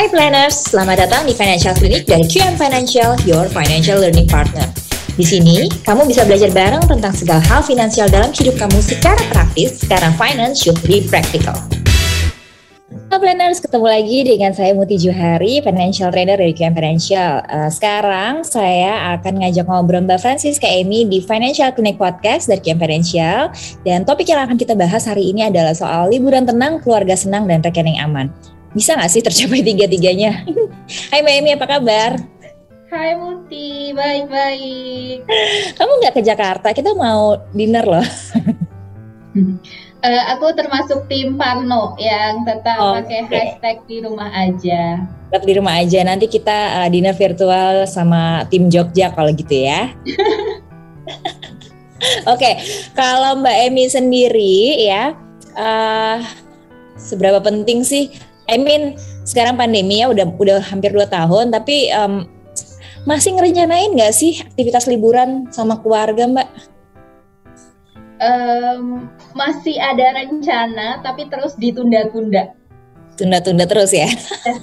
Hai planners, selamat datang di Financial Clinic dari QM Financial, your financial learning partner. Di sini, kamu bisa belajar bareng tentang segala hal finansial dalam hidup kamu secara praktis, karena finance should be practical. Halo planners, ketemu lagi dengan saya Muti Juhari, financial trainer dari QM Financial. Uh, sekarang saya akan ngajak ngobrol Mbak Francis ke Amy di Financial Clinic Podcast dari QM Financial. Dan topik yang akan kita bahas hari ini adalah soal liburan tenang, keluarga senang, dan rekening aman. Bisa nggak sih tercapai tiga-tiganya? Hai Mbak Amy, apa kabar? Hai Muti, baik-baik. Kamu nggak ke Jakarta? Kita mau dinner loh. uh, aku termasuk tim Parno yang tetap oh, pakai okay. hashtag di rumah aja. Tetap di rumah aja. Nanti kita uh, dinner virtual sama tim Jogja kalau gitu ya. Oke, okay. kalau Mbak Emi sendiri ya, uh, seberapa penting sih? I mean, sekarang pandemi ya udah udah hampir dua tahun, tapi um, masih ngerencanain nggak sih aktivitas liburan sama keluarga Mbak? Um, masih ada rencana tapi terus ditunda-tunda. Tunda-tunda terus ya?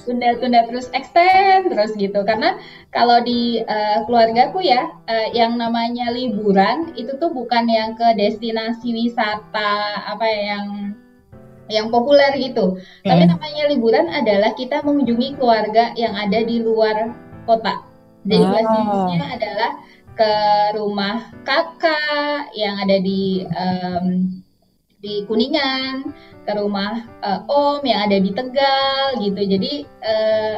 Tunda-tunda terus extend terus gitu karena kalau di uh, keluargaku ya uh, yang namanya liburan itu tuh bukan yang ke destinasi wisata apa ya, yang yang populer gitu. Hmm. Tapi namanya liburan adalah kita mengunjungi keluarga yang ada di luar kota. Jadi oh. bahasa adalah ke rumah kakak yang ada di um, di Kuningan, ke rumah uh, om yang ada di Tegal gitu. Jadi uh,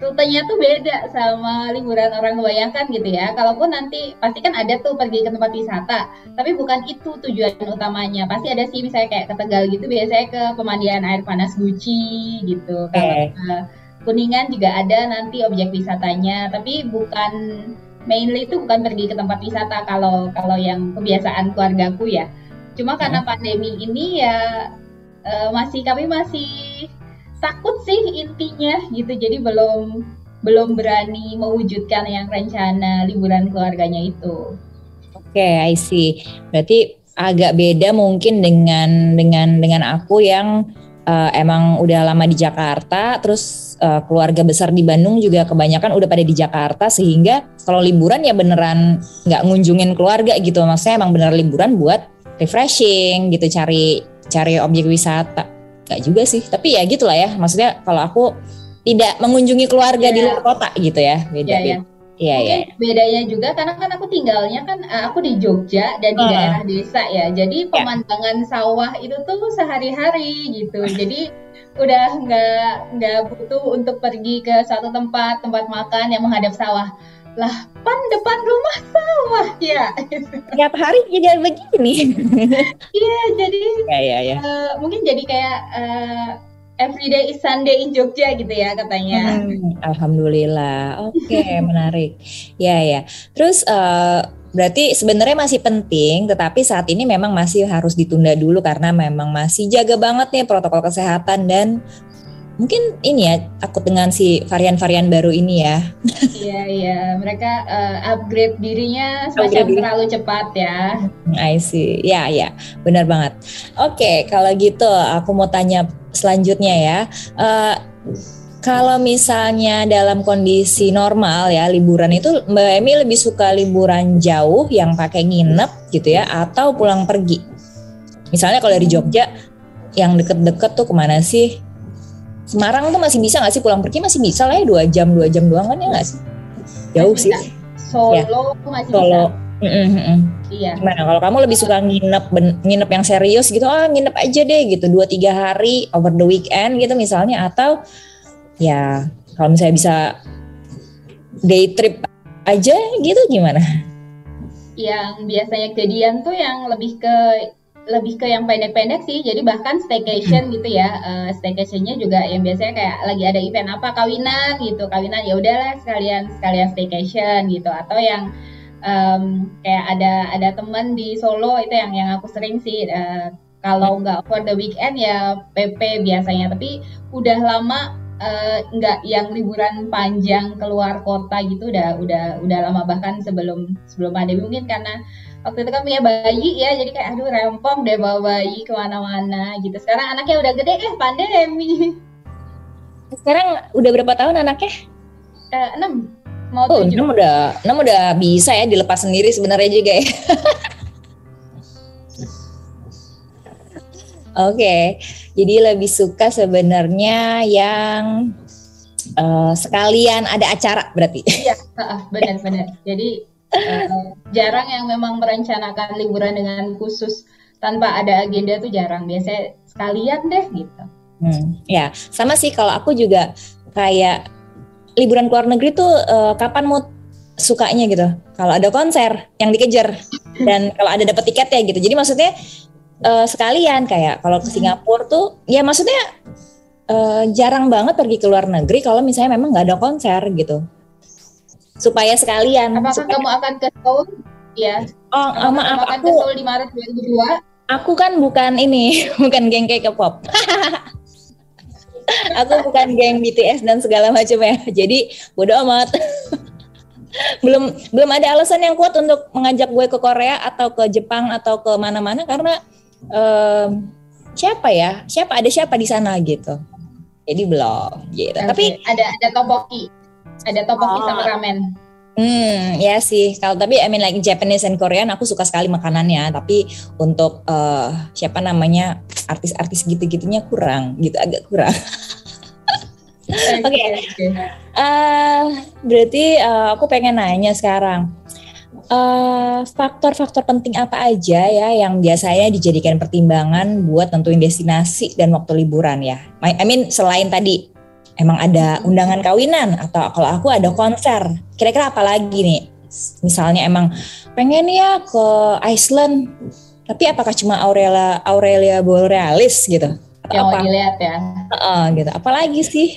rutenya tuh beda sama liburan orang kebayangkan gitu ya. Kalaupun nanti pasti kan ada tuh pergi ke tempat wisata, tapi bukan itu tujuan utamanya. Pasti ada sih misalnya kayak ke Tegal gitu biasanya ke pemandian air panas Guci gitu. Okay. Kalau Kuningan juga ada nanti objek wisatanya, tapi bukan mainly itu bukan pergi ke tempat wisata kalau kalau yang kebiasaan keluargaku ya. Cuma karena hmm. pandemi ini ya uh, masih kami masih takut sih intinya gitu. Jadi belum belum berani mewujudkan yang rencana liburan keluarganya itu. Oke, okay, I see. Berarti agak beda mungkin dengan dengan dengan aku yang uh, emang udah lama di Jakarta, terus uh, keluarga besar di Bandung juga kebanyakan udah pada di Jakarta, sehingga kalau liburan ya beneran nggak ngunjungin keluarga gitu, maksudnya emang bener liburan buat refreshing gitu, cari cari objek wisata. Gak juga sih, tapi ya gitulah ya, maksudnya kalau aku tidak mengunjungi keluarga yeah. di luar kota gitu ya, beda. Yeah, yeah. Iya, iya. Bedanya juga karena kan aku tinggalnya kan eh, aku di Jogja dan di uh. daerah desa ya. Jadi iya. pemandangan yeah. sawah itu tuh sehari-hari gitu. Jadi udah nggak nggak butuh untuk pergi ke suatu tempat tempat makan yang menghadap sawah lah pan depan rumah sawah ya tiap hari jadi begini iya jadi ya, ya, ya. Uh, mungkin jadi kayak uh, everyday is Sunday in Jogja gitu ya katanya. Hmm, Alhamdulillah. Oke, okay, menarik. Ya ya. Terus uh, berarti sebenarnya masih penting, tetapi saat ini memang masih harus ditunda dulu karena memang masih jaga banget nih protokol kesehatan dan mungkin ini ya takut dengan si varian-varian baru ini ya. Iya iya, mereka uh, upgrade dirinya semacam upgrade terlalu cepat ya. I see, ya ya, benar banget. Oke, okay, kalau gitu aku mau tanya selanjutnya ya. Uh, kalau misalnya dalam kondisi normal ya liburan itu Mbak Emi lebih suka liburan jauh yang pakai nginep gitu ya atau pulang pergi. Misalnya kalau dari Jogja yang deket-deket tuh ke mana sih? Semarang tuh masih bisa nggak sih pulang pergi masih bisa lah ya dua jam dua jam doang kan ya nggak sih? Jauh masih sih. Solo ya. masih Solo. bisa. Mm -mm. Iya. Gimana kalau kamu lebih suka nginep nginep yang serius gitu? Ah, nginep aja deh gitu dua tiga hari over the weekend gitu misalnya atau ya kalau misalnya bisa day trip aja gitu gimana? Yang biasanya kejadian tuh yang lebih ke lebih ke yang pendek-pendek sih. Jadi bahkan staycation hmm. gitu ya. Uh, staycationnya juga yang biasanya kayak lagi ada event apa kawinan gitu. Kawinan ya udahlah sekalian sekalian staycation gitu atau yang um, kayak ada ada teman di Solo itu yang yang aku sering sih uh, kalau nggak for the weekend ya PP biasanya tapi udah lama uh, nggak yang liburan panjang keluar kota gitu udah udah udah lama bahkan sebelum sebelum pandemi mungkin karena waktu itu kan punya bayi ya jadi kayak aduh rempong deh bawa bayi ke mana-mana gitu sekarang anaknya udah gede eh pandemi Sekarang udah berapa tahun anaknya? Uh, enam. Mau oh, enam udah, enam udah bisa ya dilepas sendiri sebenarnya juga ya. Oke, okay. jadi lebih suka sebenarnya yang uh, sekalian ada acara berarti. Iya, benar-benar. Jadi uh, jarang yang memang merencanakan liburan dengan khusus tanpa ada agenda tuh jarang. Biasanya sekalian deh gitu. Hmm, ya, sama sih kalau aku juga kayak liburan ke luar negeri tuh uh, kapan mau sukanya gitu. Kalau ada konser yang dikejar dan kalau ada dapat tiket ya gitu. Jadi maksudnya uh, sekalian kayak kalau ke Singapura tuh ya maksudnya uh, jarang banget pergi ke luar negeri kalau misalnya memang nggak ada konser gitu supaya sekalian. Apakah supaya... kamu akan ke Seoul? Ya oh sama kamu akan aku. ke Seoul di Maret 2002 aku kan bukan ini bukan geng K-pop. Aku bukan geng BTS dan segala macam ya. Jadi bodo amat. Belum belum ada alasan yang kuat untuk mengajak gue ke Korea atau ke Jepang atau ke mana-mana karena um, siapa ya? Siapa ada siapa di sana gitu. Jadi belum gitu. Okay. tapi ada ada topoki ada topoki oh. sama ramen Hmm, ya sih. Kalau tapi I mean like Japanese and Korean aku suka sekali makanannya, tapi untuk uh, siapa namanya artis-artis gitu-gitunya kurang, gitu agak kurang. Oke. okay. okay. uh, eh, berarti uh, aku pengen nanya sekarang faktor faktor-faktor penting apa aja ya yang biasanya dijadikan pertimbangan buat tentuin destinasi dan waktu liburan ya? I mean selain tadi emang ada undangan kawinan atau kalau aku ada konser, kira-kira apa lagi nih? Misalnya emang pengen ya ke Iceland, tapi apakah cuma Aurelia Aurelia Borealis gitu? Atau yang apa? mau dilihat ya? Uh, gitu. Apalagi sih?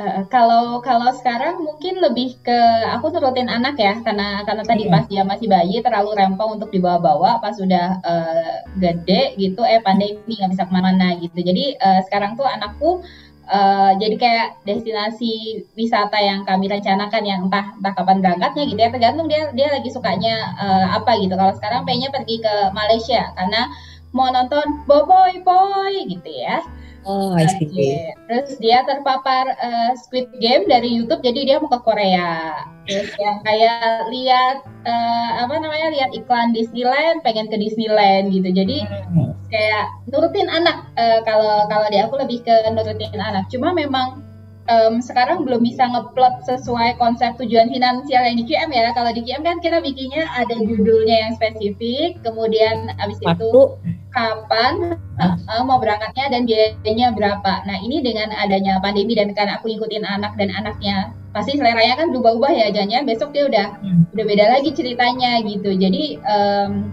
Uh, kalau kalau sekarang mungkin lebih ke aku nurutin anak ya karena karena tadi pas dia masih bayi terlalu rempong untuk dibawa-bawa pas sudah uh, gede gitu eh pandemi nggak bisa ke mana-mana gitu jadi uh, sekarang tuh anakku uh, jadi kayak destinasi wisata yang kami rencanakan yang entah entah kapan berangkatnya gitu ya tergantung dia dia lagi sukanya uh, apa gitu. Kalau sekarang pengennya pergi ke Malaysia karena mau nonton boy boy gitu ya Oh, I see. Okay. Terus dia terpapar uh, Squid Game dari YouTube, jadi dia mau ke Korea. Terus yang kayak lihat uh, apa namanya lihat iklan Disneyland, pengen ke Disneyland gitu. Jadi hmm. kayak nurutin anak. Uh, kalau kalau dia aku lebih ke nurutin anak. Cuma memang um, sekarang belum bisa ngeplot sesuai konsep tujuan finansial yang di QM ya. Kalau di QM kan kita bikinnya ada judulnya yang spesifik, kemudian abis itu kapan uh, mau berangkatnya dan biayanya berapa. Nah ini dengan adanya pandemi dan karena aku ikutin anak dan anaknya pasti seleranya kan berubah-ubah ya jangan besok dia udah hmm. udah beda lagi ceritanya gitu. Jadi um,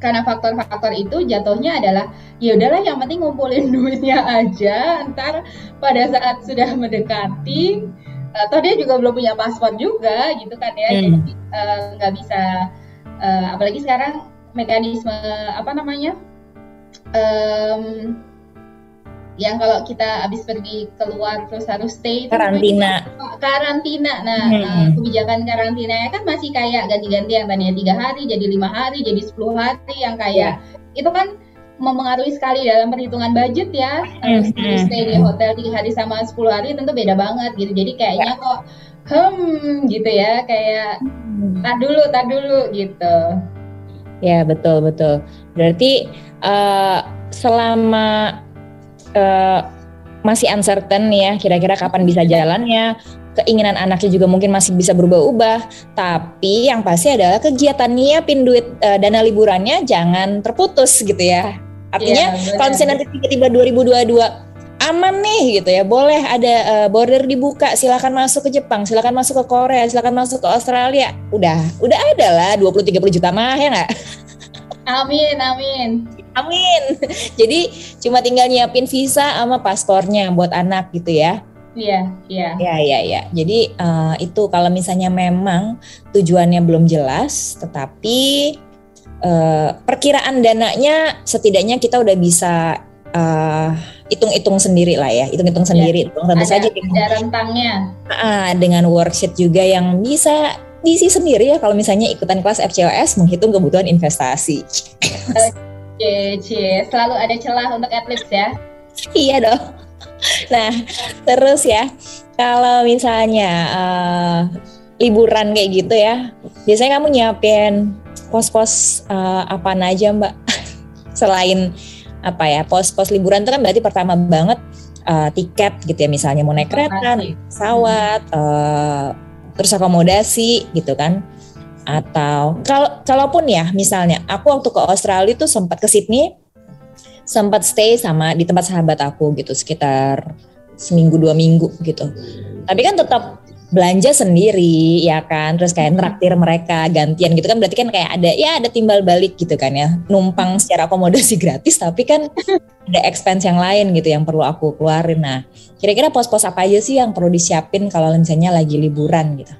karena faktor-faktor itu jatuhnya adalah ya udahlah yang penting ngumpulin duitnya aja ntar pada saat sudah mendekati atau dia juga belum punya paspor juga gitu kan ya hmm. jadi eh, nggak uh, bisa uh, apalagi sekarang mekanisme apa namanya um, yang kalau kita habis pergi keluar terus harus stay karantina karantina nah hmm. uh, kebijakan karantinanya kan masih kayak ganti-ganti yang tadinya tiga hari jadi lima hari jadi sepuluh hari yang kayak yeah. itu kan mempengaruhi sekali dalam perhitungan budget ya harus hmm. stay di hotel tiga hari sama sepuluh hari tentu beda banget gitu jadi kayaknya yeah. kok hmm gitu ya kayak hmm. tar dulu tar dulu gitu ya betul betul berarti uh, selama uh, masih uncertain ya kira-kira kapan bisa jalannya keinginan anaknya juga mungkin masih bisa berubah-ubah tapi yang pasti adalah kegiatan nyiapin duit uh, dana liburannya jangan terputus gitu ya. Artinya yeah, kalau misalnya nanti tiba-tiba 2022 aman nih gitu ya boleh ada uh, border dibuka silakan masuk ke Jepang silakan masuk ke Korea silakan masuk ke Australia udah udah ada lah 20 30 juta mah ya nggak Amin, amin. Amin. Jadi cuma tinggal nyiapin visa sama paspornya buat anak gitu ya. Iya, iya. Iya, iya, iya. Jadi uh, itu kalau misalnya memang tujuannya belum jelas, tetapi uh, perkiraan dananya setidaknya kita udah bisa uh, hitung-hitung sendiri lah ya, hitung-hitung iya. sendiri. Ya, tentu saja dengan, ada rentangnya. Uh, dengan worksheet juga yang bisa diisi sendiri ya kalau misalnya ikutan kelas FCOS menghitung kebutuhan investasi. Oke, cie. selalu ada celah untuk adlibs ya. iya dong. nah, terus ya, kalau misalnya uh, liburan kayak gitu ya, biasanya kamu nyiapin pos-pos uh, apa aja mbak? Selain apa ya, pos-pos liburan itu kan berarti pertama banget uh, tiket gitu ya, misalnya mau naik kereta, naik pesawat, uh, terus akomodasi gitu kan atau kalau kalaupun ya misalnya aku waktu ke Australia itu sempat ke Sydney sempat stay sama di tempat sahabat aku gitu sekitar seminggu dua minggu gitu. Tapi kan tetap belanja sendiri ya kan? Terus kayak traktir mereka gantian gitu kan berarti kan kayak ada ya ada timbal balik gitu kan ya. Numpang secara akomodasi gratis tapi kan ada expense yang lain gitu yang perlu aku keluarin. Nah kira-kira pos-pos apa aja sih yang perlu disiapin kalau misalnya lagi liburan gitu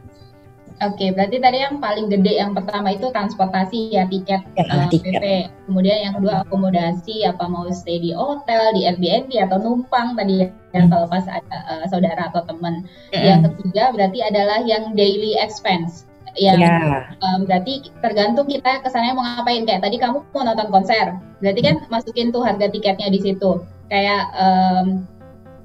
Oke, berarti tadi yang paling gede yang pertama itu transportasi ya tiket, ya, uh, tiket. PP. Kemudian yang kedua akomodasi apa mau stay di hotel, di Airbnb atau numpang tadi yang hmm. kalau pas ada uh, saudara atau teman. Hmm. Yang ketiga berarti adalah yang daily expense yang yeah. Ya. um, berarti tergantung kita kesannya mau ngapain kayak tadi kamu mau nonton konser berarti kan masukin tuh harga tiketnya di situ kayak um,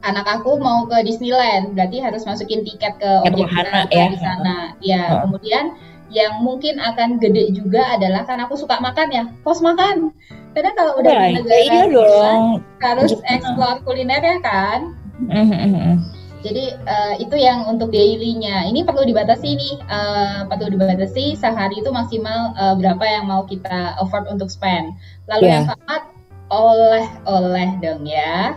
anak aku mau ke Disneyland, berarti harus masukin tiket ke objek wisata ya. di sana. Ya, oh. kemudian yang mungkin akan gede juga adalah kan aku suka makan ya, pos makan. Karena kalau udah di negara iya dong. harus explore kuliner ya kan. Mm-hmm. Jadi uh, itu yang untuk daily-nya. Ini perlu dibatasi nih, uh, perlu dibatasi sehari itu maksimal uh, berapa yang mau kita afford untuk spend. Lalu yeah. yang keempat oleh-oleh dong ya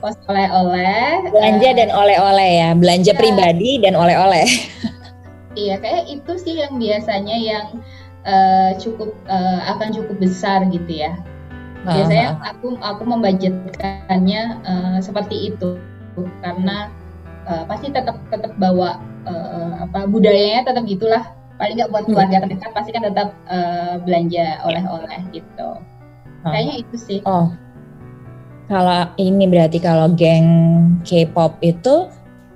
pos oleh-oleh belanja uh, dan oleh-oleh ya. Belanja ya. pribadi dan oleh-oleh. Iya kayak itu sih yang biasanya yang uh, cukup uh, akan cukup besar gitu ya. Biasanya uh-huh. aku aku membudgetkannya uh, seperti itu. Karena uh, pasti tetap tetap bawa uh, apa budayanya tetap gitulah. Paling nggak buat keluarga terdekat pasti kan tetap uh, belanja oleh-oleh gitu. Kayaknya itu sih. Oh kalau ini berarti kalau geng K-pop itu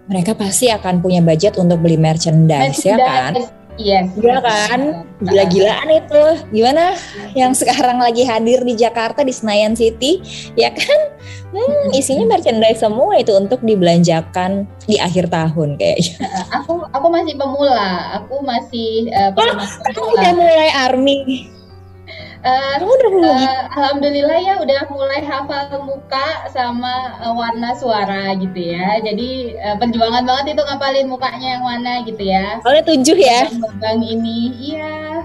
mereka pasti akan punya budget untuk beli merchandise, merchandise. ya kan? Iya, yes, gila kan? Gila-gilaan itu. Gimana yang sekarang lagi hadir di Jakarta di Senayan City, ya kan? Hmm, isinya merchandise semua itu untuk dibelanjakan di akhir tahun kayaknya. Aku aku masih pemula, aku masih uh, oh, udah mulai army. Uh, udah mulai? Uh, Alhamdulillah ya udah mulai hafal muka sama uh, warna suara gitu ya. Jadi uh, perjuangan banget itu ngapalin mukanya yang mana gitu ya. Soalnya tujuh ya? Bang ini, iya.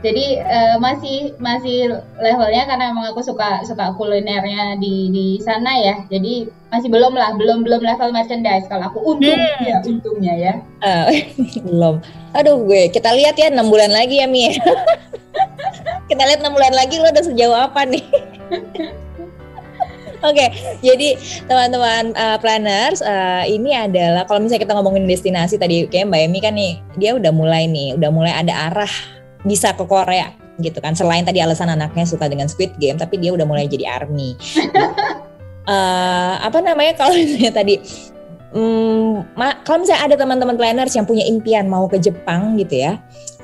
Jadi uh, masih masih levelnya karena emang aku suka suka kulinernya di di sana ya. Jadi masih belum lah, belum belum level merchandise. Kalau aku untung hmm. ya untungnya ya. Uh, belum. Aduh gue, kita lihat ya enam bulan lagi ya Mia. kita lihat enam bulan lagi lo udah sejauh apa nih Oke, okay, jadi teman-teman uh, planners, uh, ini adalah kalau misalnya kita ngomongin destinasi tadi, kayak Mbak Emi kan nih, dia udah mulai nih, udah mulai ada arah bisa ke Korea gitu kan. Selain tadi alasan anaknya suka dengan Squid Game, tapi dia udah mulai jadi army. uh, apa namanya kalau misalnya tadi, um, kalau misalnya ada teman-teman planners yang punya impian mau ke Jepang gitu ya,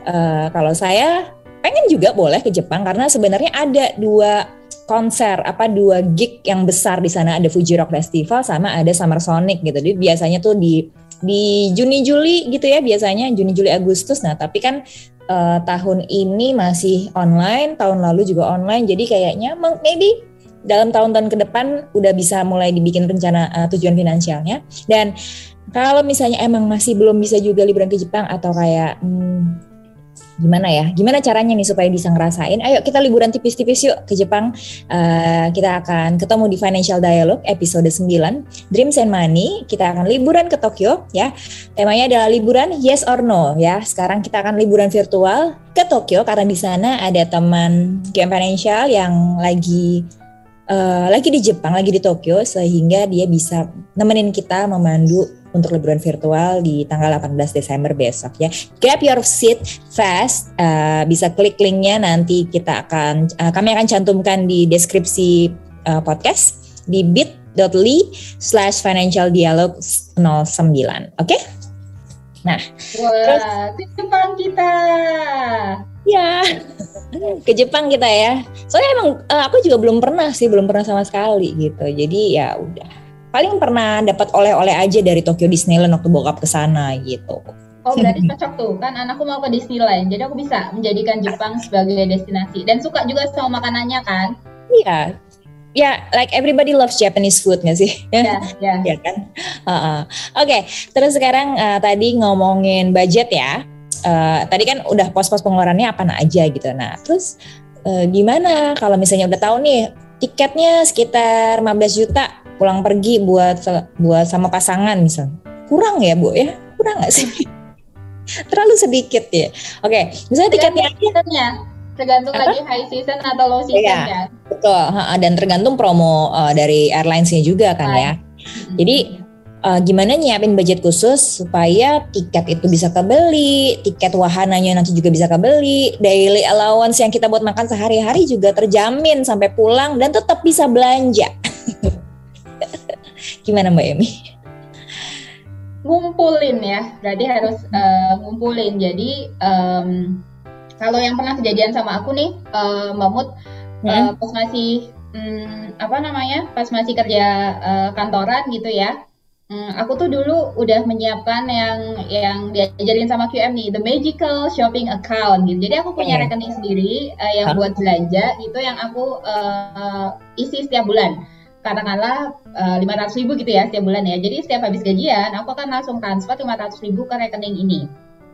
uh, kalau saya pengen juga boleh ke Jepang karena sebenarnya ada dua konser apa dua gig yang besar di sana ada Fuji Rock Festival sama ada Summer Sonic gitu. Jadi biasanya tuh di di Juni Juli gitu ya biasanya Juni Juli Agustus. Nah, tapi kan uh, tahun ini masih online, tahun lalu juga online. Jadi kayaknya maybe dalam tahun-tahun ke depan udah bisa mulai dibikin rencana uh, tujuan finansialnya. Dan kalau misalnya emang masih belum bisa juga liburan ke Jepang atau kayak hmm, gimana ya? Gimana caranya nih supaya bisa ngerasain? Ayo kita liburan tipis-tipis yuk ke Jepang. Uh, kita akan ketemu di Financial Dialogue episode 9 Dreams and Money. Kita akan liburan ke Tokyo ya. Temanya adalah liburan yes or no ya. Sekarang kita akan liburan virtual ke Tokyo karena di sana ada teman Game Financial yang lagi uh, lagi di Jepang, lagi di Tokyo sehingga dia bisa nemenin kita memandu untuk liburan virtual di tanggal 18 Desember besok ya. Grab your seat fast. Uh, bisa klik linknya nanti kita akan uh, kami akan cantumkan di deskripsi uh, podcast di bit.ly slash financial dialog 09. Oke? Okay? Nah, Wah, ke Jepang kita. Ya, ke Jepang kita ya. Soalnya emang aku juga belum pernah sih, belum pernah sama sekali gitu. Jadi ya udah paling pernah dapat oleh-oleh aja dari Tokyo Disneyland waktu bokap ke sana gitu. Oh berarti cocok tuh kan anakku mau ke Disneyland jadi aku bisa menjadikan Jepang sebagai destinasi dan suka juga sama makanannya kan? Iya, ya like everybody loves Japanese food nggak sih? Iya, iya. ya kan. Uh -uh. Oke, okay, terus sekarang uh, tadi ngomongin budget ya. Uh, tadi kan udah pos-pos pengeluarannya apa aja gitu. Nah, terus uh, gimana kalau misalnya udah tahu nih tiketnya sekitar 15 juta pulang pergi buat buat sama pasangan misal. Kurang ya bu ya? Kurang nggak sih? Terlalu sedikit ya? Oke okay. misalnya tiketnya seasonnya. Tergantung Apa? lagi high season atau low season ya, kan betul dan tergantung promo uh, dari airlinesnya juga kan ya. Jadi uh, gimana nyiapin budget khusus supaya tiket itu bisa kebeli, tiket wahananya nanti juga bisa kebeli, daily allowance yang kita buat makan sehari-hari juga terjamin sampai pulang dan tetap bisa belanja. Gimana Mbak Emi? Ngumpulin ya, berarti harus uh, ngumpulin. Jadi um, kalau yang pernah kejadian sama aku nih, uh, Mbak Mut, hmm? uh, pas masih um, apa namanya, pas masih kerja uh, kantoran gitu ya, Hmm, aku tuh dulu udah menyiapkan yang yang diajarin sama QM nih, the magical shopping account gitu. Jadi aku punya rekening sendiri uh, yang huh? buat belanja itu yang aku uh, isi setiap bulan. Katakanlah uh, lima ratus ribu gitu ya setiap bulan ya. Jadi setiap habis gajian aku akan langsung transfer lima ratus ribu ke rekening ini.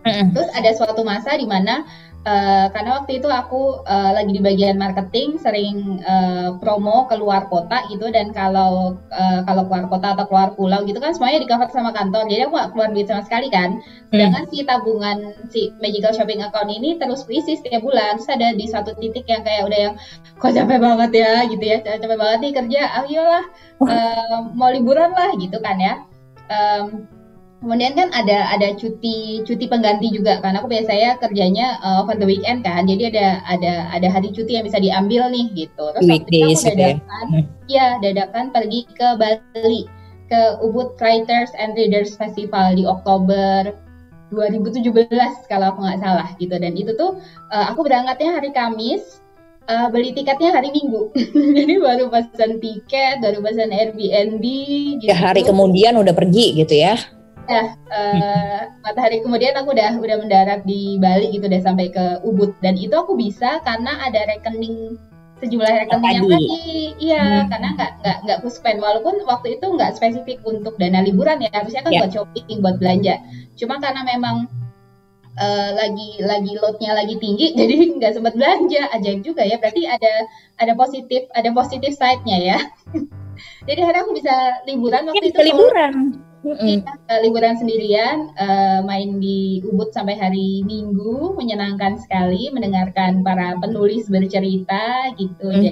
Terus ada suatu masa di mana Uh, karena waktu itu aku uh, lagi di bagian marketing sering uh, promo keluar kota gitu. Dan kalau uh, kalau keluar kota atau keluar pulau gitu kan semuanya di cover sama kantor. Jadi aku gak keluar duit sama sekali kan. Sedangkan hmm. si tabungan si magical shopping account ini terus berisi setiap bulan. Terus ada di suatu titik yang kayak udah yang kok capek banget ya? gitu ya. Capek banget nih kerja. Ayolah uh, mau liburan lah gitu kan ya. Um, Kemudian kan ada ada cuti cuti pengganti juga karena aku biasanya kerjanya uh, over the weekend kan. Jadi ada ada ada hari cuti yang bisa diambil nih gitu. Terus Weekdays aku ya? dadakan ya. ya dadakan pergi ke Bali ke Ubud Writers and Readers Festival di Oktober 2017 kalau aku nggak salah gitu dan itu tuh uh, aku berangkatnya hari Kamis uh, beli tiketnya hari Minggu jadi baru pesan tiket baru pesan Airbnb gitu. ya hari kemudian udah pergi gitu ya ya uh, matahari kemudian aku udah udah mendarat di Bali gitu deh sampai ke Ubud. Dan itu aku bisa karena ada rekening sejumlah rekening yang tadi. iya hmm. karena nggak nggak nggak aku spend. Walaupun waktu itu nggak spesifik untuk dana liburan ya. Harusnya kan yeah. buat shopping buat belanja. Cuma karena memang uh, lagi lagi loadnya lagi tinggi jadi nggak sempat belanja. Ajaib juga ya. Berarti ada ada positif ada positif side-nya ya. Jadi akhirnya aku bisa liburan waktu ya, itu liburan Mm-hmm. uh, liburan sendirian, uh, main di Ubud sampai hari Minggu, menyenangkan sekali mendengarkan para penulis bercerita gitu. Mm. Jadi,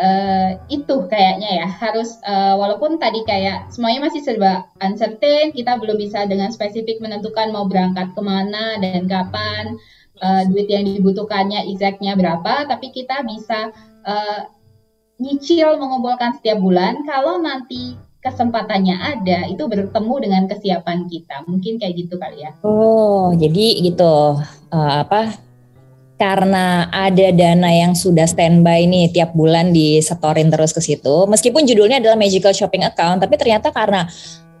uh, itu kayaknya ya harus uh, walaupun tadi kayak semuanya masih serba uncertain, kita belum bisa dengan spesifik menentukan mau berangkat ke mana dan kapan, uh, duit yang dibutuhkannya exactnya berapa, tapi kita bisa uh, nyicil mengumpulkan setiap bulan. Kalau nanti kesempatannya ada itu bertemu dengan kesiapan kita. Mungkin kayak gitu kali ya. Oh jadi gitu. Uh, apa? Karena ada dana yang sudah standby nih tiap bulan disetorin terus ke situ. Meskipun judulnya adalah magical shopping account tapi ternyata karena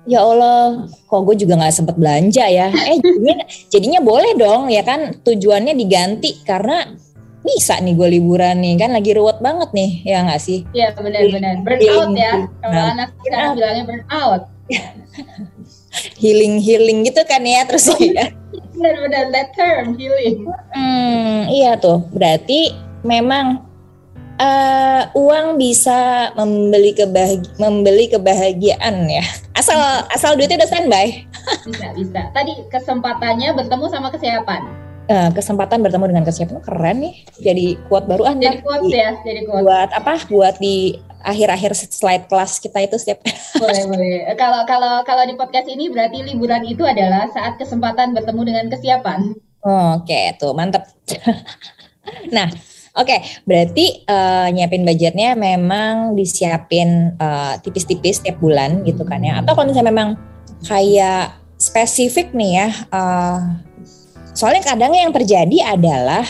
ya Allah kok gue juga nggak sempet belanja ya? Eh jadinya, jadinya boleh dong ya kan? Tujuannya diganti karena bisa nih gue liburan nih kan lagi ruwet banget nih ya nggak sih? Iya benar-benar burn out ya kalau nah, anak sekarang bilangnya burn out. healing healing gitu kan ya terus ya. Benar-benar that term healing. Hmm iya tuh berarti memang uh, uang bisa membeli kebahagi membeli kebahagiaan ya asal asal duitnya udah standby. bisa bisa. Tadi kesempatannya bertemu sama kesiapan uh, kesempatan bertemu dengan kesiapan keren nih. Jadi kuat baru ah jadi kuat ya jadi kuat buat apa? Buat di akhir-akhir slide kelas kita itu setiap boleh boleh. Kalau kalau kalau di podcast ini berarti liburan itu adalah saat kesempatan bertemu dengan kesiapan. Oke okay, tuh mantep. Nah Oke, okay, berarti uh, nyiapin budgetnya memang disiapin uh, tipis-tipis tiap bulan gitu kan ya? Atau kalau misalnya memang kayak spesifik nih ya, uh, Soalnya kadang yang terjadi adalah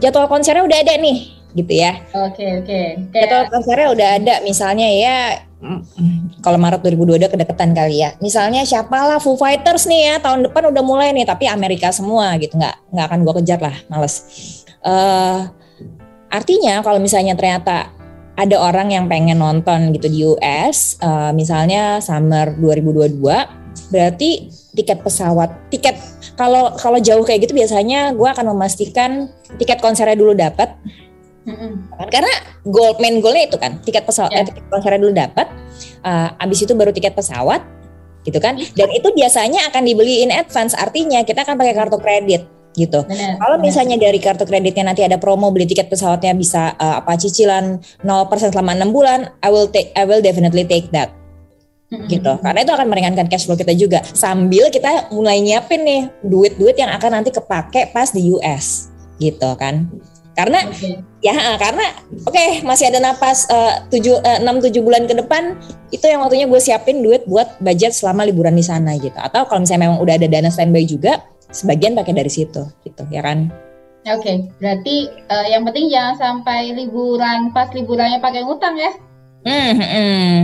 jadwal konsernya udah ada nih gitu ya. Oke okay, oke. Okay. Jadwal konsernya udah ada misalnya ya kalau Maret 2022 kedekatan kali ya. Misalnya siapalah Foo Fighters nih ya tahun depan udah mulai nih tapi Amerika semua gitu nggak nggak akan gue kejar lah males. Uh, artinya kalau misalnya ternyata ada orang yang pengen nonton gitu di US, uh, eh, misalnya summer 2022, berarti tiket pesawat, tiket kalau kalau jauh kayak gitu biasanya gue akan memastikan tiket konsernya dulu dapat Mm-hmm. Karena goal main goalnya itu kan tiket pesawat, yeah. eh, tiket konsernya dulu dapat, uh, abis itu baru tiket pesawat, gitu kan? Dan itu biasanya akan dibeli in advance, artinya kita akan pakai kartu kredit gitu. Kalau misalnya dari kartu kreditnya nanti ada promo beli tiket pesawatnya bisa uh, apa cicilan 0% selama enam bulan, I will take I will definitely take that. Mm-hmm. gitu. Karena itu akan meringankan cash flow kita juga. Sambil kita mulai nyiapin nih duit-duit yang akan nanti kepake pas di US gitu kan. Karena okay. ya karena oke okay, masih ada napas eh, tujuh eh, enam tujuh bulan ke depan itu yang waktunya gue siapin duit buat budget selama liburan di sana gitu. Atau kalau misalnya memang udah ada dana standby juga sebagian pakai dari situ gitu ya kan? Oke okay, berarti uh, yang penting jangan sampai liburan pas liburannya pakai utang ya hmm, hmm,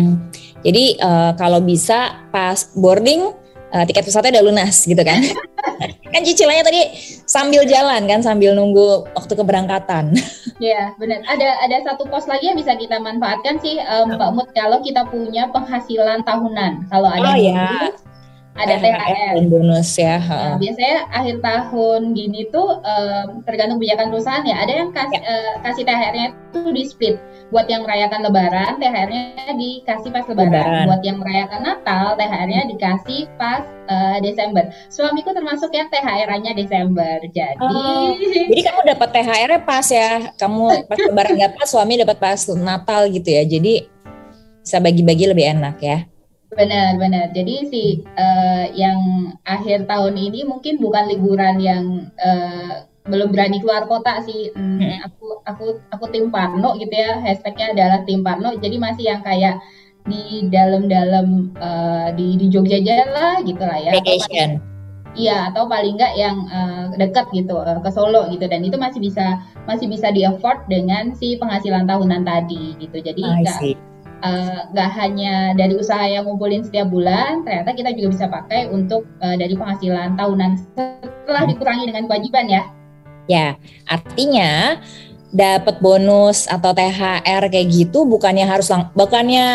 jadi uh, kalau bisa pas boarding uh, tiket pesawatnya udah lunas gitu kan. kan cicilannya tadi sambil jalan kan sambil nunggu waktu keberangkatan. Iya benar. Ada ada satu pos lagi yang bisa kita manfaatkan sih um, Mbak Mut kalau kita punya penghasilan tahunan. Kalau ada oh, ya ada THR dan bonus ya. Nah, biasanya akhir tahun gini tuh um, tergantung kebijakan perusahaan ya. Ada yang kasih ya. uh, kasih THR-nya tuh di split. Buat yang merayakan Lebaran, THR-nya dikasih pas Lebaran. Lebaran. Buat yang merayakan Natal, THR-nya dikasih pas uh, Desember. Suamiku termasuk yang THR-nya Desember. Jadi, oh, jadi kamu dapat THR-nya pas ya. Kamu pas Lebaran dapat, suami dapat pas Natal gitu ya. Jadi bisa bagi-bagi lebih enak ya. Benar, benar. Jadi si uh, yang akhir tahun ini mungkin bukan liburan yang uh, belum berani keluar kota sih. Hmm, hmm. Aku aku aku tim Parno gitu ya. Hashtagnya adalah tim Parno. Jadi masih yang kayak di dalam-dalam uh, di di Jogja aja lah gitu lah ya. Vacation. Iya, atau paling enggak yang uh, dekat gitu uh, ke Solo gitu dan itu masih bisa masih bisa di afford dengan si penghasilan tahunan tadi gitu. Jadi enggak Eh, nggak uh, hanya dari usaha yang ngumpulin setiap bulan, ternyata kita juga bisa pakai untuk uh, dari penghasilan tahunan setelah dikurangi dengan kewajiban ya. Ya, artinya dapat bonus atau THR kayak gitu bukannya harus lang bukannya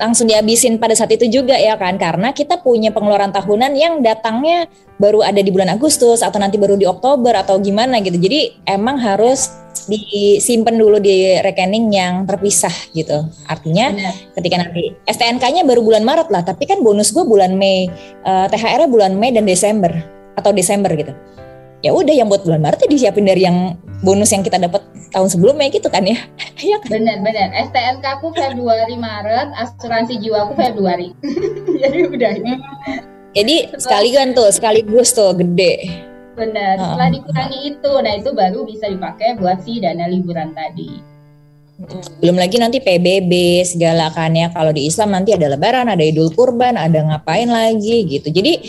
langsung dihabisin pada saat itu juga ya kan karena kita punya pengeluaran tahunan yang datangnya baru ada di bulan Agustus atau nanti baru di Oktober atau gimana gitu jadi emang harus disimpan dulu di rekening yang terpisah gitu. Artinya Benar. ketika nanti STNK-nya baru bulan Maret lah, tapi kan bonus gue bulan Mei, uh, eh, THR-nya bulan Mei dan Desember atau Desember gitu. Ya udah yang buat bulan Maret ya disiapin dari yang bonus yang kita dapat tahun sebelumnya gitu kan ya. ya kan? Benar, benar. STNK aku Februari Maret, asuransi jiwa aku Februari. Jadi udah. Jadi sekalian tuh, sekaligus tuh gede. Benar. Setelah dikurangi itu, nah itu baru bisa dipakai buat si dana liburan tadi. Belum lagi nanti PBB segala kan ya. Kalau di Islam nanti ada Lebaran, ada Idul Kurban, ada ngapain lagi gitu. Jadi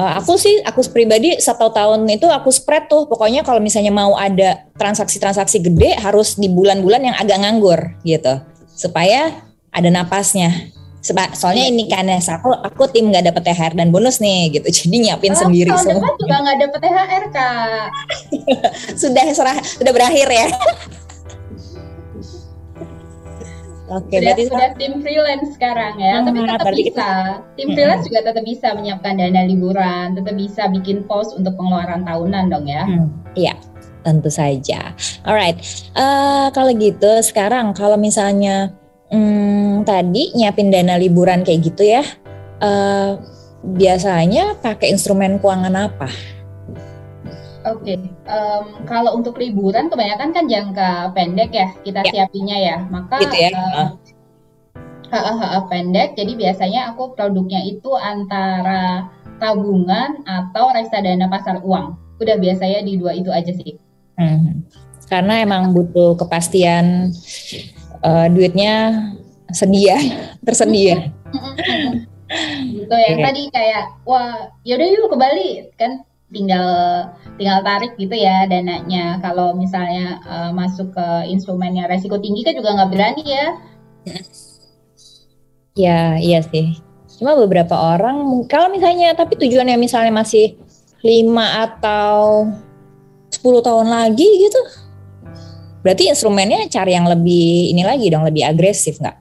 uh, aku sih, aku pribadi satu tahun itu aku spread tuh. Pokoknya kalau misalnya mau ada transaksi-transaksi gede harus di bulan-bulan yang agak nganggur gitu, supaya ada napasnya. Seba, soalnya ini kan ya, aku aku tim nggak dapet THR dan bonus nih gitu, jadi nyiapin oh, sendiri semua. Depan juga nggak dapet THR kak. sudah serah, sudah berakhir ya. Oke, okay, berarti sudah tim freelance sekarang ya, hmm, tapi tetap bisa. Kita, tim hmm. freelance juga tetap bisa menyiapkan dana liburan, tetap bisa bikin post untuk pengeluaran tahunan dong ya. Hmm, iya, tentu saja. Alright, uh, kalau gitu sekarang kalau misalnya hmm, tadi nyiapin dana liburan kayak gitu ya, uh, biasanya pakai instrumen keuangan apa? Oke, okay. um, kalau untuk liburan kebanyakan kan jangka pendek ya kita ya. siapinya ya, maka gitu ya. Uh, uh, pendek. Jadi biasanya aku produknya itu antara tabungan atau reksadana pasar uang. Udah biasanya di dua itu aja sih. Hmm. Karena emang butuh kepastian uh, duitnya sedia tersedia gitu ya okay. tadi kayak wah yaudah yuk ke Bali kan tinggal tinggal tarik gitu ya dananya kalau misalnya uh, masuk ke instrumen yang resiko tinggi kan juga nggak berani ya Ya, iya sih. Cuma beberapa orang kalau misalnya tapi tujuannya misalnya masih lima atau 10 tahun lagi gitu. Berarti instrumennya cari yang lebih ini lagi dong, lebih agresif nggak?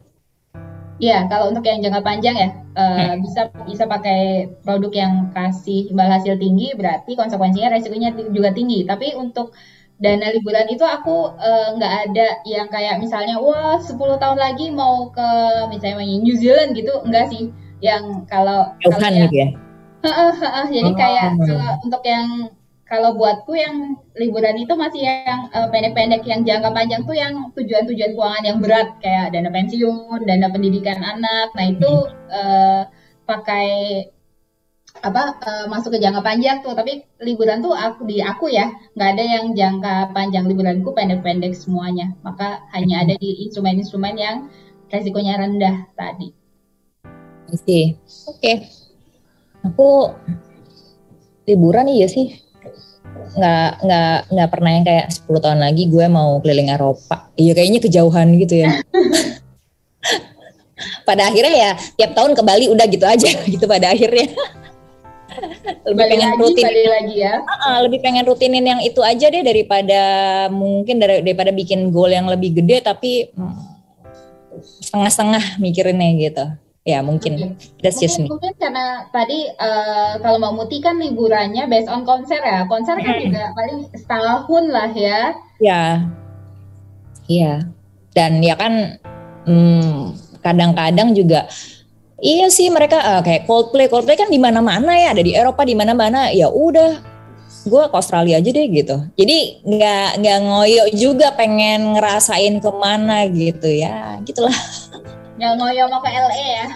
Iya, kalau untuk yang jangka panjang ya uh, hmm. bisa bisa pakai produk yang kasih imbal hasil tinggi, berarti konsekuensinya resikonya juga tinggi. Tapi untuk dana liburan itu aku eh, nggak uh, ada yang kayak misalnya wah 10 tahun lagi mau ke misalnya New Zealand gitu, enggak sih. Yang kalau kalau gitu ya. jadi kayak kalau untuk yang kalau buatku yang liburan itu masih yang uh, pendek-pendek yang jangka panjang tuh yang tujuan-tujuan keuangan yang berat kayak dana pensiun, dana pendidikan anak. Nah itu uh, pakai apa uh, masuk ke jangka panjang tuh. Tapi liburan tuh aku di aku ya nggak ada yang jangka panjang liburanku pendek-pendek semuanya. Maka hanya ada di instrumen-instrumen yang resikonya rendah tadi. Oke, okay. aku liburan iya sih nggak nggak nggak pernah yang kayak 10 tahun lagi gue mau keliling Eropa. Iya kayaknya kejauhan gitu ya. pada akhirnya ya tiap tahun ke Bali udah gitu aja gitu pada akhirnya. lebih balik pengen lagi, rutin lagi ya. Uh, lebih pengen rutinin yang itu aja deh daripada mungkin dari, daripada bikin goal yang lebih gede tapi hmm, setengah-setengah mikirinnya gitu ya mungkin. Okay. that's just mungkin, mungkin karena tadi uh, kalau mau Muti kan liburannya based on konser ya. Konser kan juga paling setahun lah ya. Ya. Iya. Dan ya kan hmm, kadang-kadang juga iya sih mereka uh, kayak Coldplay. Coldplay kan di mana-mana ya ada di Eropa di mana-mana ya udah gue ke Australia aja deh gitu. Jadi nggak nggak ngoyo juga pengen ngerasain ke mana gitu ya. Gitulah Nggak ngoyo mau ke LA ya?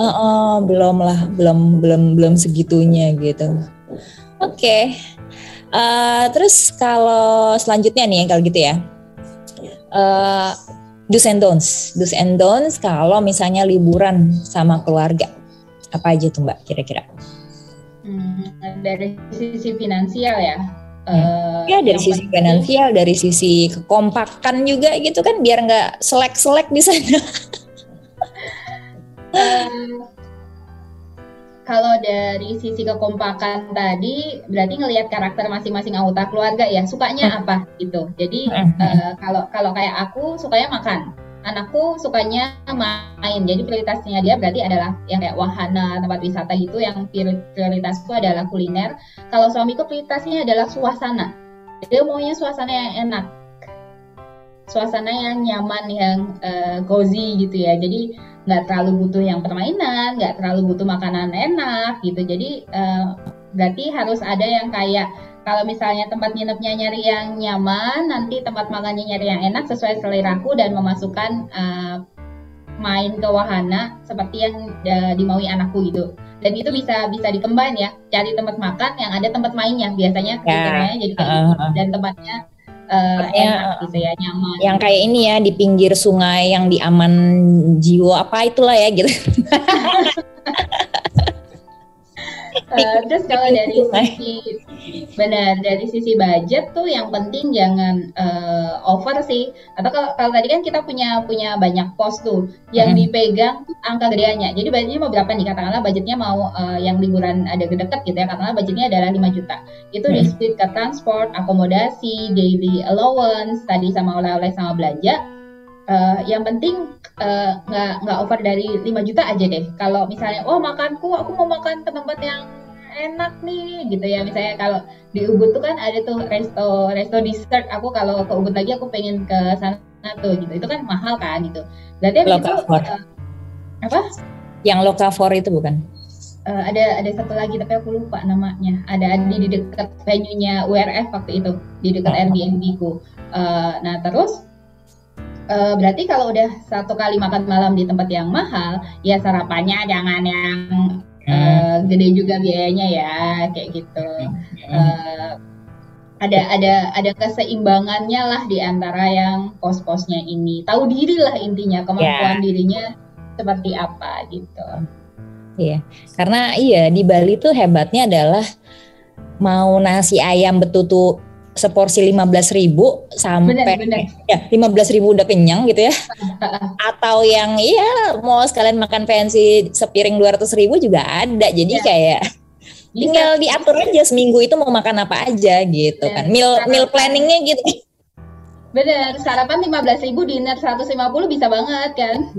uh, uh, belum lah, belum belum belum segitunya gitu. Oke. Okay. Uh, eh, terus kalau selanjutnya nih kalau gitu ya. Uh, do's and don'ts. Do's and don'ts kalau misalnya liburan sama keluarga. Apa aja tuh Mbak kira-kira? Hmm, dari sisi finansial ya. Uh, ya dari sisi finansial, dari sisi kekompakan juga gitu kan biar nggak selek-selek di sana. um, kalau dari sisi kekompakan tadi berarti ngelihat karakter masing-masing anggota keluarga ya sukanya hmm. apa gitu. Jadi uh, kalau kalau kayak aku sukanya makan anakku sukanya main jadi prioritasnya dia berarti adalah yang kayak wahana tempat wisata gitu yang prioritasku adalah kuliner. Kalau suamiku prioritasnya adalah suasana. Dia maunya suasana yang enak suasana yang nyaman yang uh, cozy gitu ya. Jadi nggak terlalu butuh yang permainan nggak terlalu butuh makanan enak gitu. Jadi uh, berarti harus ada yang kayak kalau misalnya tempat nginepnya nyari yang nyaman, nanti tempat makannya nyari yang enak sesuai seleraku dan memasukkan uh, main ke wahana seperti yang uh, dimaui anakku gitu. Dan itu bisa bisa dikembang ya, cari tempat makan yang ada tempat mainnya biasanya ya. jadi kayak uh, gitu. dan tempatnya uh, enak gitu ya nyaman. Yang kayak ini ya di pinggir sungai yang di aman jiwa apa itulah ya gitu. uh, terus kalau dari sisi benar dari sisi budget tuh yang penting jangan uh, over sih. Atau kalau, kalau tadi kan kita punya punya banyak pos tuh yang hmm. dipegang angka gedeannya. Jadi budgetnya mau berapa nih? Katakanlah budgetnya mau uh, yang liburan ada deket gitu ya katakanlah budgetnya adalah 5 juta. Itu hmm. di split ke transport akomodasi daily allowance tadi sama oleh-oleh sama belanja. Uh, yang penting nggak uh, nggak over dari 5 juta aja deh. Kalau misalnya oh makanku aku mau makan ke tempat yang enak nih gitu ya. Misalnya kalau di Ubud tuh kan ada tuh resto resto dessert. Aku kalau ke Ubud lagi aku pengen ke sana tuh gitu. Itu kan mahal kan gitu. Berarti itu uh, apa? Yang lokavor itu bukan? Uh, ada ada satu lagi tapi aku lupa namanya. Ada di, di dekat venue-nya URF waktu itu di dekat oh. Airbnb ku. Uh, nah terus Uh, berarti kalau udah satu kali makan malam di tempat yang mahal, ya sarapannya jangan yang uh, gede juga biayanya ya kayak gitu. Uh, ada ada ada keseimbangannya lah di antara yang pos-posnya ini. Tahu diri lah intinya kemampuan yeah. dirinya seperti apa gitu. Iya karena iya di Bali tuh hebatnya adalah mau nasi ayam betutu seporsi lima belas ribu sampai bener, bener. ya lima belas ribu udah kenyang gitu ya atau yang iya mau sekalian makan fancy sepiring dua ratus ribu juga ada jadi ya. kayak tinggal diatur aja seminggu itu mau makan apa aja gitu ya. kan meal meal planningnya gitu Bener, sarapan lima belas ribu, dinner seratus lima puluh bisa banget kan?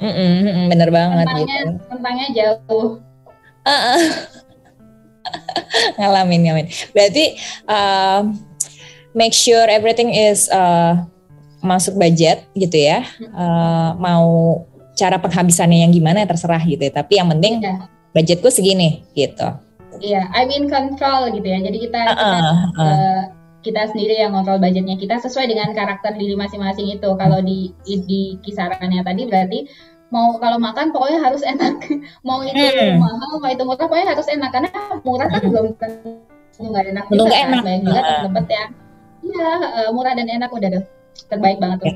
Mm -mm, bener banget tentangnya, gitu. Tentangnya jauh. Uh -uh. ngalamin, ngalamin. Berarti uh, make sure everything is uh, masuk budget gitu ya. Uh, mau cara penghabisannya yang gimana ya terserah gitu ya. Tapi yang penting yeah. budgetku segini gitu. Iya, yeah, I mean control gitu ya. Jadi kita, uh, kita uh. Uh, kita sendiri yang kontrol budgetnya kita sesuai dengan karakter diri masing-masing itu. Kalau di di kisarannya tadi berarti mau kalau makan pokoknya harus enak. mau itu hmm. mahal, mau itu murah pokoknya harus enak karena murah kan hmm. belum tentu nggak enak juga kan. Enak. Banyak juga tempat ya Iya, uh, murah dan enak udah tuh. Terbaik banget tuh.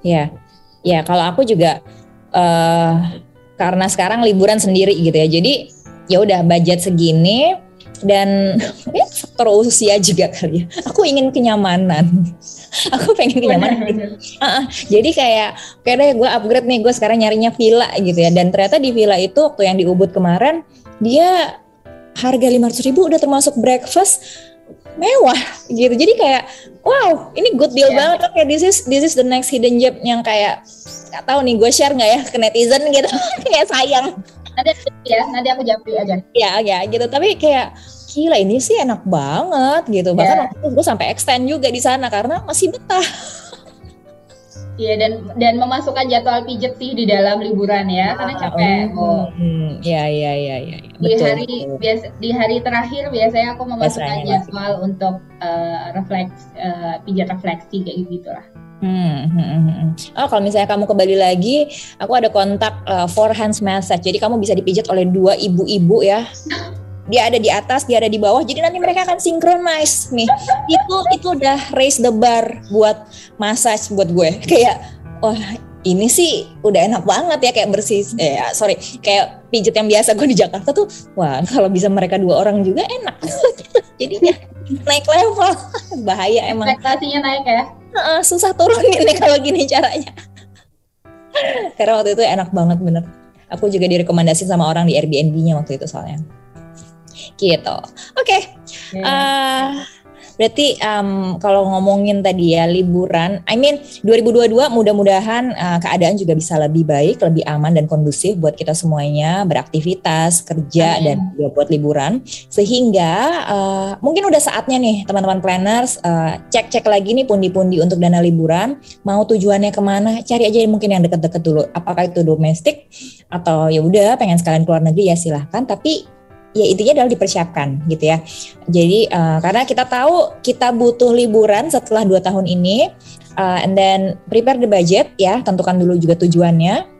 Iya. Ya, kalau aku juga uh, karena sekarang liburan sendiri gitu ya. Jadi ya udah budget segini dan ya, faktor usia juga kali ya. Aku ingin kenyamanan. aku pengen kenyamanan. Uh, uh, jadi kayak kayak deh gue upgrade nih gue sekarang nyarinya villa gitu ya. Dan ternyata di villa itu waktu yang di Ubud kemarin dia harga lima ratus ribu udah termasuk breakfast mewah gitu jadi kayak wow ini good deal yeah. banget. Kayak this is this is the next hidden gem yang kayak nggak tahu nih gue share nggak ya ke netizen gitu. Kayak sayang. Nanti ya nanti aku jawab aja. Ya ya gitu. Tapi kayak gila ini sih enak banget gitu. Bahkan yeah. waktu itu gue sampai extend juga di sana karena masih betah Iya dan dan memasukkan jadwal pijet sih di dalam liburan ya karena ah, capek. Oh, hmm, ya ya ya ya. Di hari biasa di hari terakhir biasanya aku memasukkan biasanya jadwal masih. untuk uh, refleks uh, pijat refleksi kayak gitu lah. Hmm, hmm, hmm, hmm. Oh, kalau misalnya kamu kembali lagi, aku ada kontak uh, four hands massage. Jadi kamu bisa dipijat oleh dua ibu-ibu ya. dia ada di atas, dia ada di bawah. Jadi nanti mereka akan synchronize nih. Itu itu udah raise the bar buat massage buat gue. Kayak wah ini sih udah enak banget ya kayak bersih. Eh sorry. Kayak pijet yang biasa gue di Jakarta tuh wah kalau bisa mereka dua orang juga enak. Jadinya naik level. Bahaya emang. Ekspektasinya naik ya? Uh, susah turunin nih kalau gini caranya. Karena waktu itu enak banget bener. Aku juga direkomendasi sama orang di Airbnb-nya waktu itu soalnya gitu. Oke. Okay. Yeah. Uh, berarti um, kalau ngomongin tadi ya liburan, I mean 2022 mudah-mudahan uh, keadaan juga bisa lebih baik, lebih aman dan kondusif buat kita semuanya beraktivitas, kerja Amin. dan juga buat liburan. Sehingga uh, mungkin udah saatnya nih teman-teman planners uh, cek-cek lagi nih pundi-pundi untuk dana liburan. Mau tujuannya ke mana? Cari aja mungkin yang deket-deket dulu. Apakah itu domestik atau ya udah pengen sekalian keluar negeri ya silahkan. Tapi ya intinya adalah dipersiapkan gitu ya. Jadi uh, karena kita tahu kita butuh liburan setelah dua tahun ini, uh, and then prepare the budget ya, tentukan dulu juga tujuannya.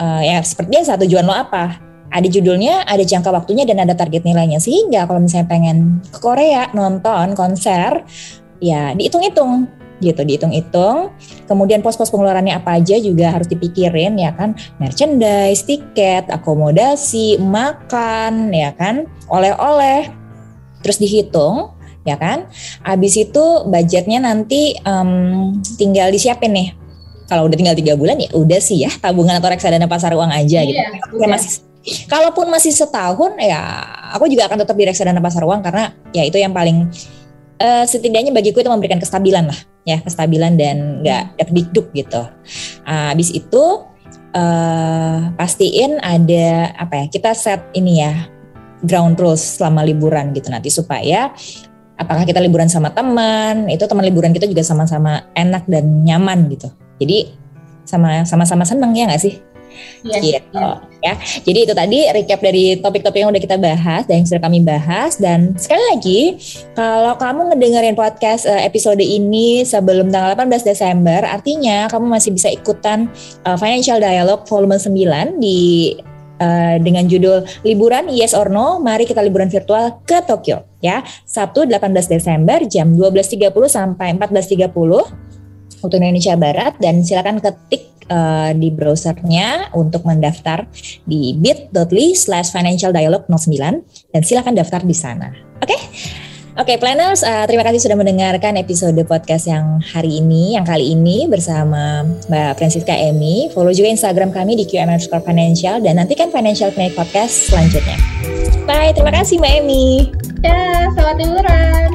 Uh, ya seperti biasa tujuan lo apa? Ada judulnya, ada jangka waktunya dan ada target nilainya. Sehingga kalau misalnya pengen ke Korea nonton konser, ya dihitung-hitung gitu dihitung-hitung. Kemudian pos-pos pengeluarannya apa aja juga harus dipikirin ya kan, merchandise, tiket, akomodasi, makan ya kan, oleh-oleh. Terus dihitung ya kan. Habis itu budgetnya nanti um, tinggal disiapin nih. Kalau udah tinggal tiga bulan ya udah sih ya tabungan atau reksadana pasar uang aja gitu. iya, gitu. Ya masih Kalaupun masih setahun ya aku juga akan tetap di reksadana pasar uang karena ya itu yang paling uh, setidaknya bagiku itu memberikan kestabilan lah ya kestabilan dan nggak dikduk gitu. Uh, habis itu uh, pastiin ada apa ya kita set ini ya ground rules selama liburan gitu nanti supaya apakah kita liburan sama teman itu teman liburan kita juga sama-sama enak dan nyaman gitu. Jadi sama sama-sama seneng ya nggak sih? Yes, iya, gitu yes. ya. Jadi itu tadi recap dari topik-topik yang udah kita bahas dan yang sudah kami bahas dan sekali lagi kalau kamu ngedengerin podcast uh, episode ini sebelum tanggal 18 Desember artinya kamu masih bisa ikutan uh, Financial Dialogue volume 9 di uh, dengan judul liburan yes or no mari kita liburan virtual ke Tokyo ya Sabtu 18 Desember jam 12.30 sampai 14.30 waktu Indonesia Barat dan silakan ketik uh, di browsernya untuk mendaftar di bit.ly slash financial dialog 09 dan silakan daftar di sana. Oke? Okay? Oke, okay, planners, uh, terima kasih sudah mendengarkan episode podcast yang hari ini, yang kali ini bersama Mbak Francisca Emi. Follow juga Instagram kami di QM Financial dan nantikan Financial Clinic Podcast selanjutnya. Bye, terima kasih Mbak Emi. Ya, selamat liburan.